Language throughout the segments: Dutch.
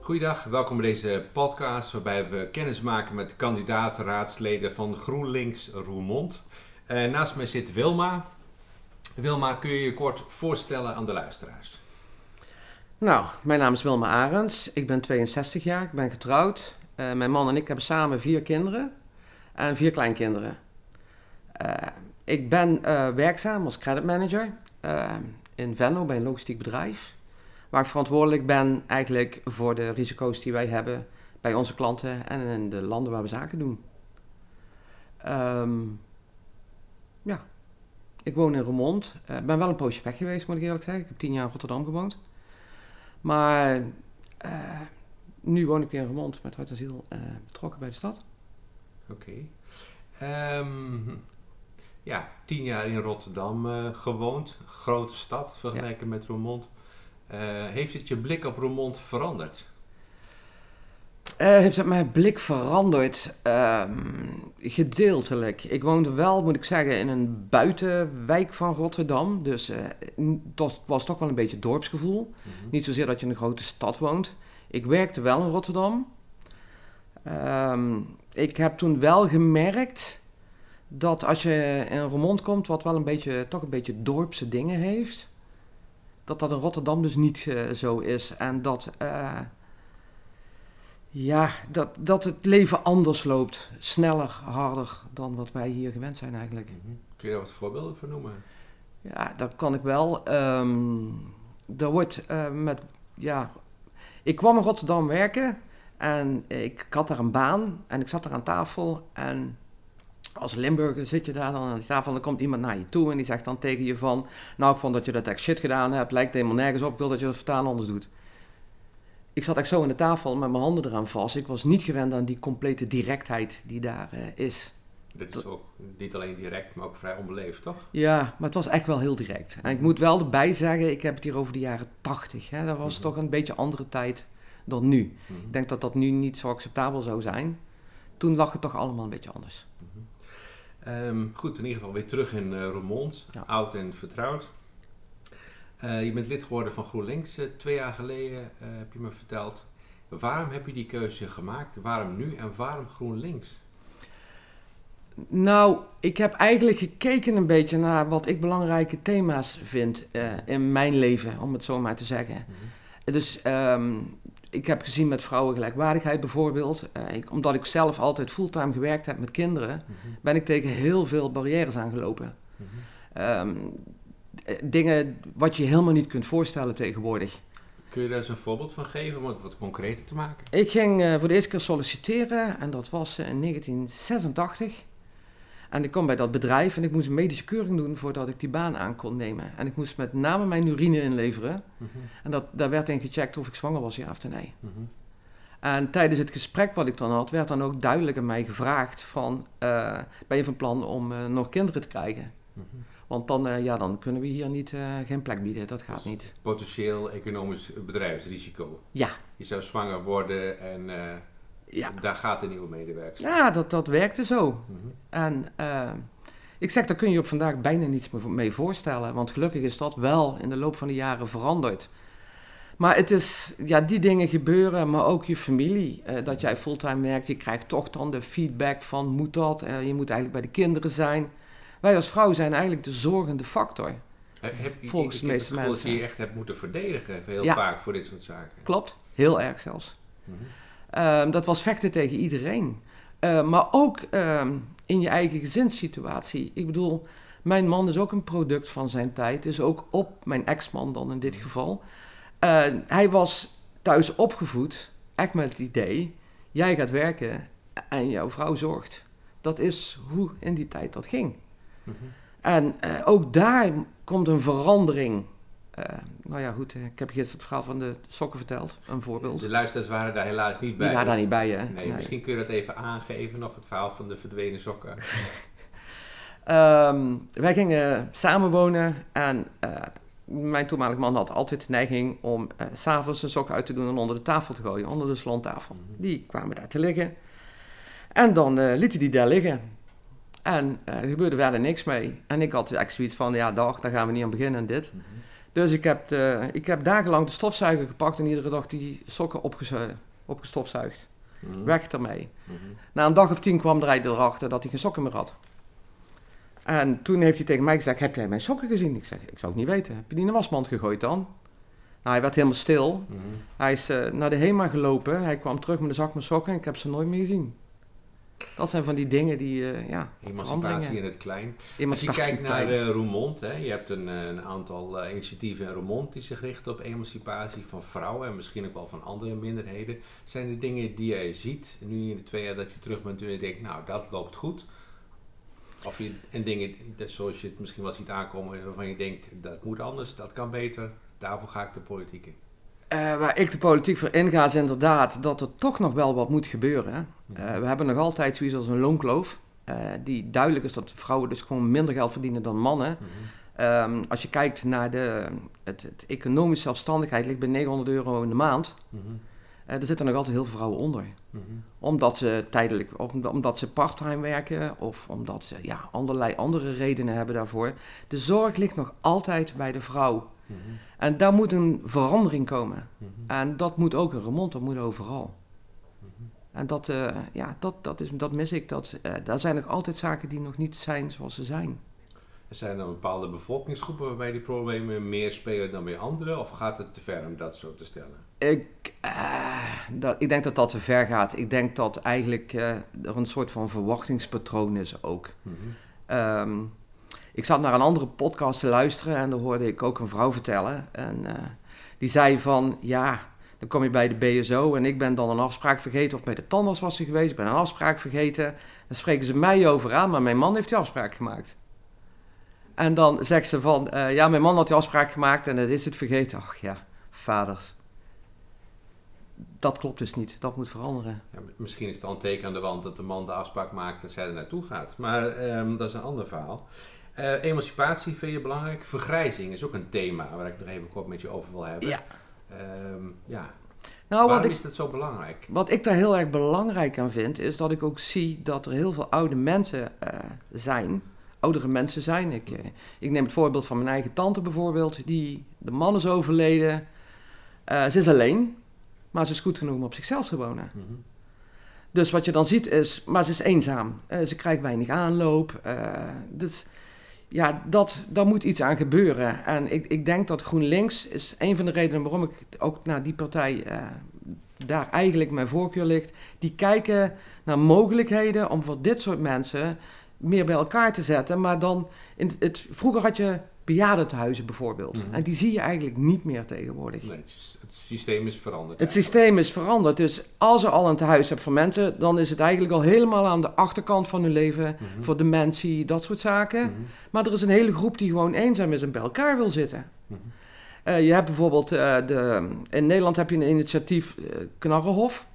Goedendag, welkom bij deze podcast waarbij we kennis maken met kandidaat-raadsleden van GroenLinks Roermond. Uh, naast mij zit Wilma. Wilma, kun je je kort voorstellen aan de luisteraars? Nou, mijn naam is Wilma Arends. Ik ben 62 jaar, ik ben getrouwd. Uh, mijn man en ik hebben samen vier kinderen en vier kleinkinderen. Uh, ik ben werkzaam als creditmanager in Venlo bij een logistiek bedrijf waar ik verantwoordelijk ben eigenlijk voor de risico's die wij hebben bij onze klanten en in de landen waar we zaken doen. Um, ja, ik woon in Roermond. Ik uh, ben wel een poosje weg geweest, moet ik eerlijk zeggen. Ik heb tien jaar in Rotterdam gewoond. Maar uh, nu woon ik in Roermond met hart en ziel uh, betrokken bij de stad. Oké. Um, ja, tien jaar in Rotterdam gewoond. Grote stad vergeleken ja. met Roermond. Uh, heeft het je blik op Roermond veranderd? Uh, heeft het mijn blik veranderd? Uh, gedeeltelijk. Ik woonde wel, moet ik zeggen, in een buitenwijk van Rotterdam. Dus het was toch wel een beetje dorpsgevoel. Mm -hmm. Niet zozeer dat je in een grote stad woont. Ik werkte wel in Rotterdam. Ehm, ik heb toen wel gemerkt dat als je in Roermond komt, wat wel een beetje, toch een beetje dorpse dingen heeft dat dat in Rotterdam dus niet uh, zo is. En dat, uh, ja, dat, dat het leven anders loopt. Sneller, harder dan wat wij hier gewend zijn eigenlijk. Mm -hmm. Kun je daar wat voorbeelden voor noemen? Ja, dat kan ik wel. Um, er wordt uh, met, ja... Ik kwam in Rotterdam werken en ik, ik had daar een baan en ik zat daar aan tafel en als Limburger zit je daar dan aan die tafel en dan komt iemand naar je toe en die zegt dan tegen je van... Nou, ik vond dat je dat echt shit gedaan hebt, lijkt helemaal nergens op, ik wil dat je dat vertalen anders doet. Ik zat echt zo aan de tafel met mijn handen eraan vast. Ik was niet gewend aan die complete directheid die daar uh, is. Dit is ook niet alleen direct, maar ook vrij onbeleefd, toch? Ja, maar het was echt wel heel direct. En ik moet wel erbij zeggen, ik heb het hier over de jaren tachtig. Dat was mm -hmm. toch een beetje andere tijd dan nu. Mm -hmm. Ik denk dat dat nu niet zo acceptabel zou zijn. Toen lag het toch allemaal een beetje anders. Mm -hmm. Um, goed, in ieder geval weer terug in uh, Roermond, ja. oud en vertrouwd. Uh, je bent lid geworden van GroenLinks uh, twee jaar geleden, heb je me verteld. Waarom heb je die keuze gemaakt? Waarom nu en waarom GroenLinks? Nou, ik heb eigenlijk gekeken een beetje naar wat ik belangrijke thema's vind in mijn leven, om het zo maar te zeggen. Mm -hmm. Dus um, ik heb gezien met vrouwengelijkwaardigheid bijvoorbeeld. Uh, ik, omdat ik zelf altijd fulltime gewerkt heb met kinderen, mm -hmm. ben ik tegen heel veel barrières aangelopen. Mm -hmm. um, dingen wat je helemaal niet kunt voorstellen tegenwoordig. Kun je daar eens een voorbeeld van geven om het wat concreter te maken? Ik ging uh, voor de eerste keer solliciteren en dat was in 1986. En ik kwam bij dat bedrijf en ik moest een medische keuring doen voordat ik die baan aan kon nemen. En ik moest met name mijn urine inleveren. Mm -hmm. En dat, daar werd in gecheckt of ik zwanger was, ja of nee. Mm -hmm. En tijdens het gesprek wat ik dan had, werd dan ook duidelijk aan mij gevraagd van... Uh, ben je van plan om uh, nog kinderen te krijgen? Mm -hmm. Want dan, uh, ja, dan kunnen we hier niet, geen plek bieden, dat gaat niet. Potentieel economisch bedrijfsrisico. Ja. Je zou zwanger worden en ja. Daar gaat de nieuwe medewerker. Ja, dat, dat werkte zo. Mm -hmm. En uh, ik zeg, daar kun je op vandaag bijna niets mee voorstellen. Want gelukkig is dat wel in de loop van de jaren veranderd. Maar het is, ja, die dingen gebeuren, maar ook je familie. Uh, dat jij fulltime werkt, je krijgt toch dan de feedback van moet dat? Uh, je moet eigenlijk bij de kinderen zijn. Wij als vrouw zijn eigenlijk de zorgende factor. Heb je, volgens de meeste mensen. dat je je echt hebt moeten verdedigen, heel ja. vaak voor dit soort zaken. Klopt, heel erg zelfs. Mm -hmm. Um, dat was vechten tegen iedereen. Uh, maar ook um, in je eigen gezinssituatie. Ik bedoel, mijn man is ook een product van zijn tijd. Dus ook op mijn ex-man dan in dit geval. Uh, hij was thuis opgevoed, echt met het idee... jij gaat werken en jouw vrouw zorgt. Dat is hoe in die tijd dat ging. Mm -hmm. En uh, ook daar komt een verandering uh, nou ja, goed, ik heb gisteren het verhaal van de sokken verteld, een voorbeeld. De luisteraars waren daar helaas niet bij. Die waren daar niet bij, hè? Nee, nee, misschien kun je dat even aangeven, nog het verhaal van de verdwenen sokken. um, wij gingen samenwonen en uh, mijn toenmalige man had altijd de neiging om uh, s'avonds zijn sokken uit te doen en onder de tafel te gooien, onder de salontafel. Mm -hmm. Die kwamen daar te liggen. En dan liet hij die daar liggen. En er gebeurde verder niks mee. En ik had echt zoiets van, ja dag, daar gaan we niet aan beginnen dit. Mhm. Dus ik heb, de, ik heb dagenlang de stofzuiger gepakt en iedere dag die sokken opgestofzuigd. Mm Weg ermee. Mhm. Na een dag of tien kwam er erachter dat hij geen sokken meer had. En toen heeft hij tegen mij gezegd, heb jij mijn sokken gezien? Ik zeg, ik zou het niet weten. Heb je die in de wasmand gegooid dan? Nou, hij werd helemaal stil. Mhm. Hij is uh, naar de HEMA gelopen. Hij kwam terug met een zak met sokken en ik heb ze nooit meer gezien. Dat zijn van die dingen die, uh, ja, Emancipatie in het klein. Als je kijkt naar uh, Roermond, hè, je hebt een, een aantal initiatieven in Roermond die zich richten op emancipatie van vrouwen en misschien ook wel van andere minderheden. Zijn er dingen die jij ziet, nu in de twee jaar dat je terug bent, en je denkt, nou, dat loopt goed? Of je, en dingen zoals je het misschien wel ziet aankomen waarvan je denkt, dat moet anders, dat kan beter, daarvoor ga ik de politiek in. Uh, waar ik de politiek voor inga is inderdaad dat er toch nog wel wat moet gebeuren. Uh, we hebben nog altijd zoiets als een loonkloof. Uh, die duidelijk is dat vrouwen dus gewoon minder geld verdienen dan mannen. Mhm. um, als je kijkt naar de het, het economische zelfstandigheid, ligt bij 900 euro in de maand. Uh, er zitten nog altijd heel veel vrouwen onder. Mhm. Omdat ze tijdelijk, of omdat ze parttime werken of omdat ze ja, allerlei andere redenen hebben daarvoor. De zorg ligt nog altijd bij de vrouw. Mhm. En daar moet een verandering komen. Mhm. En dat moet ook een remont, dat moet overal. En dat, uh, ja, dat, dat, is, dat mis ik. Dat, uh, daar zijn nog altijd zaken die nog niet zijn zoals ze zijn. Zijn er bepaalde bevolkingsgroepen waarbij die problemen meer spelen dan bij anderen? Of gaat het te ver om dat zo te stellen? Ik, uh, dat, ik denk dat dat te ver gaat. Ik denk dat eigenlijk uh, er een soort van verwachtingspatroon is ook. Mm -hmm. Ik zat naar een andere podcast te luisteren en daar hoorde ik ook een vrouw vertellen. En uh, die zei van, ja, dan kom je bij de BSO en ik ben dan een afspraak vergeten. Of bij de tandarts was ze geweest, ik ben een afspraak vergeten. Dan spreken ze mij over aan, maar mijn man heeft die afspraak gemaakt. En dan zegt ze van, uh, ja, mijn man had die afspraak gemaakt en het is het vergeten. Ach ja, vaders. Dat klopt dus niet. Dat moet veranderen. Ja, misschien is het al een teken aan de wand dat de man de afspraak maakt en zij er naartoe gaat. Maar um, dat is een ander verhaal. Uh, emancipatie vind je belangrijk. Vergrijzing is ook een thema waar ik nog even kort met je over wil hebben. Ja. Um, ja. Nou, Waarom is dat zo belangrijk? Wat ik daar heel erg belangrijk aan vind, is dat ik ook zie dat er heel veel oude mensen uh, zijn oudere mensen zijn. Ik, eh, ik neem het voorbeeld van mijn eigen tante bijvoorbeeld. Die, de man is overleden. Ze is alleen, maar ze is goed genoeg om op zichzelf te wonen. Mhm. Dus wat je dan ziet is, maar ze is eenzaam. Uh, ze krijgt weinig aanloop. dus ja, dat, daar moet iets aan gebeuren. En ik, ik denk dat GroenLinks is een van de redenen waarom ik ook naar die partij daar eigenlijk mijn voorkeur ligt. Die kijken naar mogelijkheden om voor dit soort mensen meer bij elkaar te zetten. Maar dan, in het, vroeger had je bejaardentehuizen bijvoorbeeld. Mhm. En die zie je eigenlijk niet meer tegenwoordig. Nee, het systeem is veranderd. Het systeem is veranderd. Dus als je al een tehuis hebt voor mensen, dan is het eigenlijk al helemaal aan de achterkant van hun leven. Mhm. Voor dementie, dat soort zaken. Mhm. Maar er is een hele groep die gewoon eenzaam is en bij elkaar wil zitten. Uh, je hebt bijvoorbeeld, uh, de, in Nederland heb je een initiatief, uh, Knarrenhof.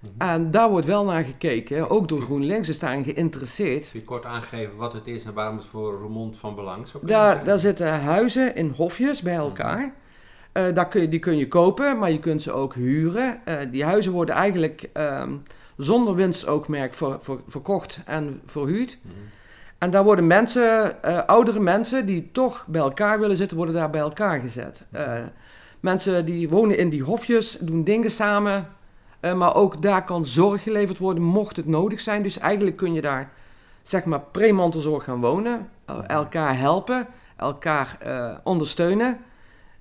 Mhm. En daar wordt wel naar gekeken. Ook door GroenLinks is daarin geïnteresseerd. Kun je kort aangeven wat het is en waarom het voor Roermond van belang is? Daar, daar zitten huizen in hofjes bij mhm. elkaar. Uh, daar kun je, die kun je kopen, maar je kunt ze ook huren. Uh, die huizen worden eigenlijk um, zonder winstoogmerk ver, ver, verkocht en verhuurd. Mm En daar worden mensen, uh, oudere mensen die toch bij elkaar willen zitten, worden daar bij elkaar gezet. mensen die wonen in die hofjes, doen dingen samen, uh, maar ook daar kan zorg geleverd worden, mocht het nodig zijn. Dus eigenlijk kun je daar, zeg maar, premantelzorg gaan wonen. Uh, elkaar helpen, elkaar uh, ondersteunen.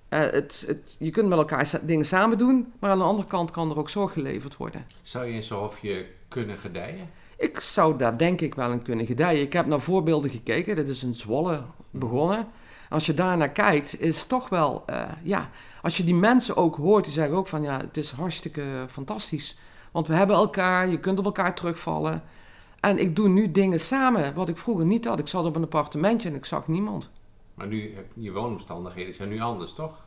Het, het, je kunt met elkaar dingen samen doen, maar aan de andere kant kan er ook zorg geleverd worden. Zou je in zo'n hofje kunnen gedijen? Ik zou daar denk ik wel in kunnen gedijen. Ik heb naar voorbeelden gekeken. Dit is in Zwolle begonnen. Als je daar naar kijkt, is toch wel, ja, als je die mensen ook hoort, die zeggen ook van ja, het is hartstikke fantastisch. Want we hebben elkaar, je kunt op elkaar terugvallen. En ik doe nu dingen samen, wat ik vroeger niet had. Ik zat op een appartementje en ik zag niemand. Maar nu, je woonomstandigheden zijn nu anders, toch?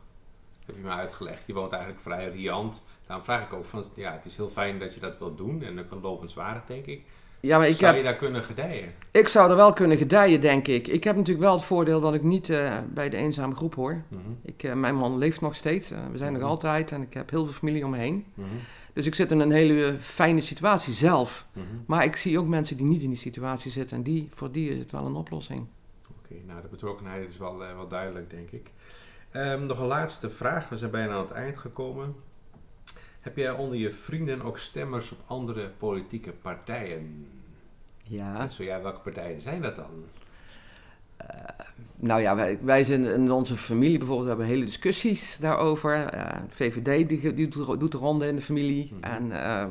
Heb je me uitgelegd. Je woont eigenlijk vrij riant. Daarom vraag ik ook van, ja, het is heel fijn dat je dat wilt doen. En dat kan lopenswaardig, denk ik. Ja, maar ik zou je daar kunnen gedijen? Ik zou er wel kunnen gedijen, denk ik. Ik heb natuurlijk wel het voordeel dat ik niet uh, bij de eenzame groep hoor. Mm ik, uh, mijn man leeft nog steeds. Uh, we zijn mm nog altijd en ik heb heel veel familie om me heen. Mm Dus ik zit in een hele fijne situatie zelf. Mhm. Maar ik zie ook mensen die niet in die situatie zitten en die, voor die is het wel een oplossing. Oké, nou de betrokkenheid is wel, wel duidelijk, denk ik. Um, nog een laatste vraag, we zijn bijna aan het eind gekomen. Heb jij onder je vrienden ook stemmers op andere politieke partijen? Ja. zo ja, welke partijen zijn dat dan? Uh, nou ja, wij, wij zijn in onze familie bijvoorbeeld, we hebben hele discussies daarover. Uh, VVD die, die doet, de ronde in de familie. Mhm. En uh,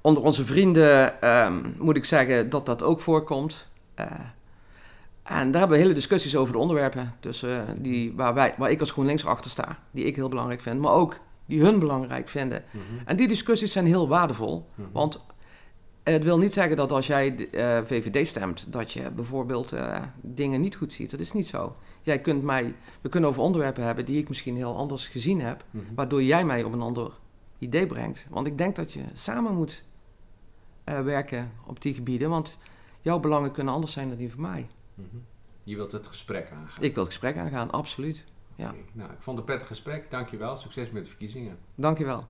onder onze vrienden um, moet ik zeggen dat dat ook voorkomt. en daar hebben we hele discussies over de onderwerpen. Tussen die, waar, wij, waar ik als GroenLinks achter sta, die ik heel belangrijk vind, maar ook die hun belangrijk vinden. Mhm. En die discussies zijn heel waardevol, mhm. want het wil niet zeggen dat als jij uh, eh, VVD stemt, dat je bijvoorbeeld uh, dingen niet goed ziet. Dat is niet zo. Jij kunt mij, we kunnen over onderwerpen hebben die ik misschien heel anders gezien heb, mhm. waardoor jij mij op een ander idee brengt. Want ik denk dat je samen moet uh, werken op die gebieden, want jouw belangen kunnen anders zijn dan die van mij. Je wilt het gesprek aangaan? Ik wil het gesprek aangaan, absoluut. Ja. Nou, ik vond het een prettig gesprek. Dankjewel. Succes met de verkiezingen. Dankjewel.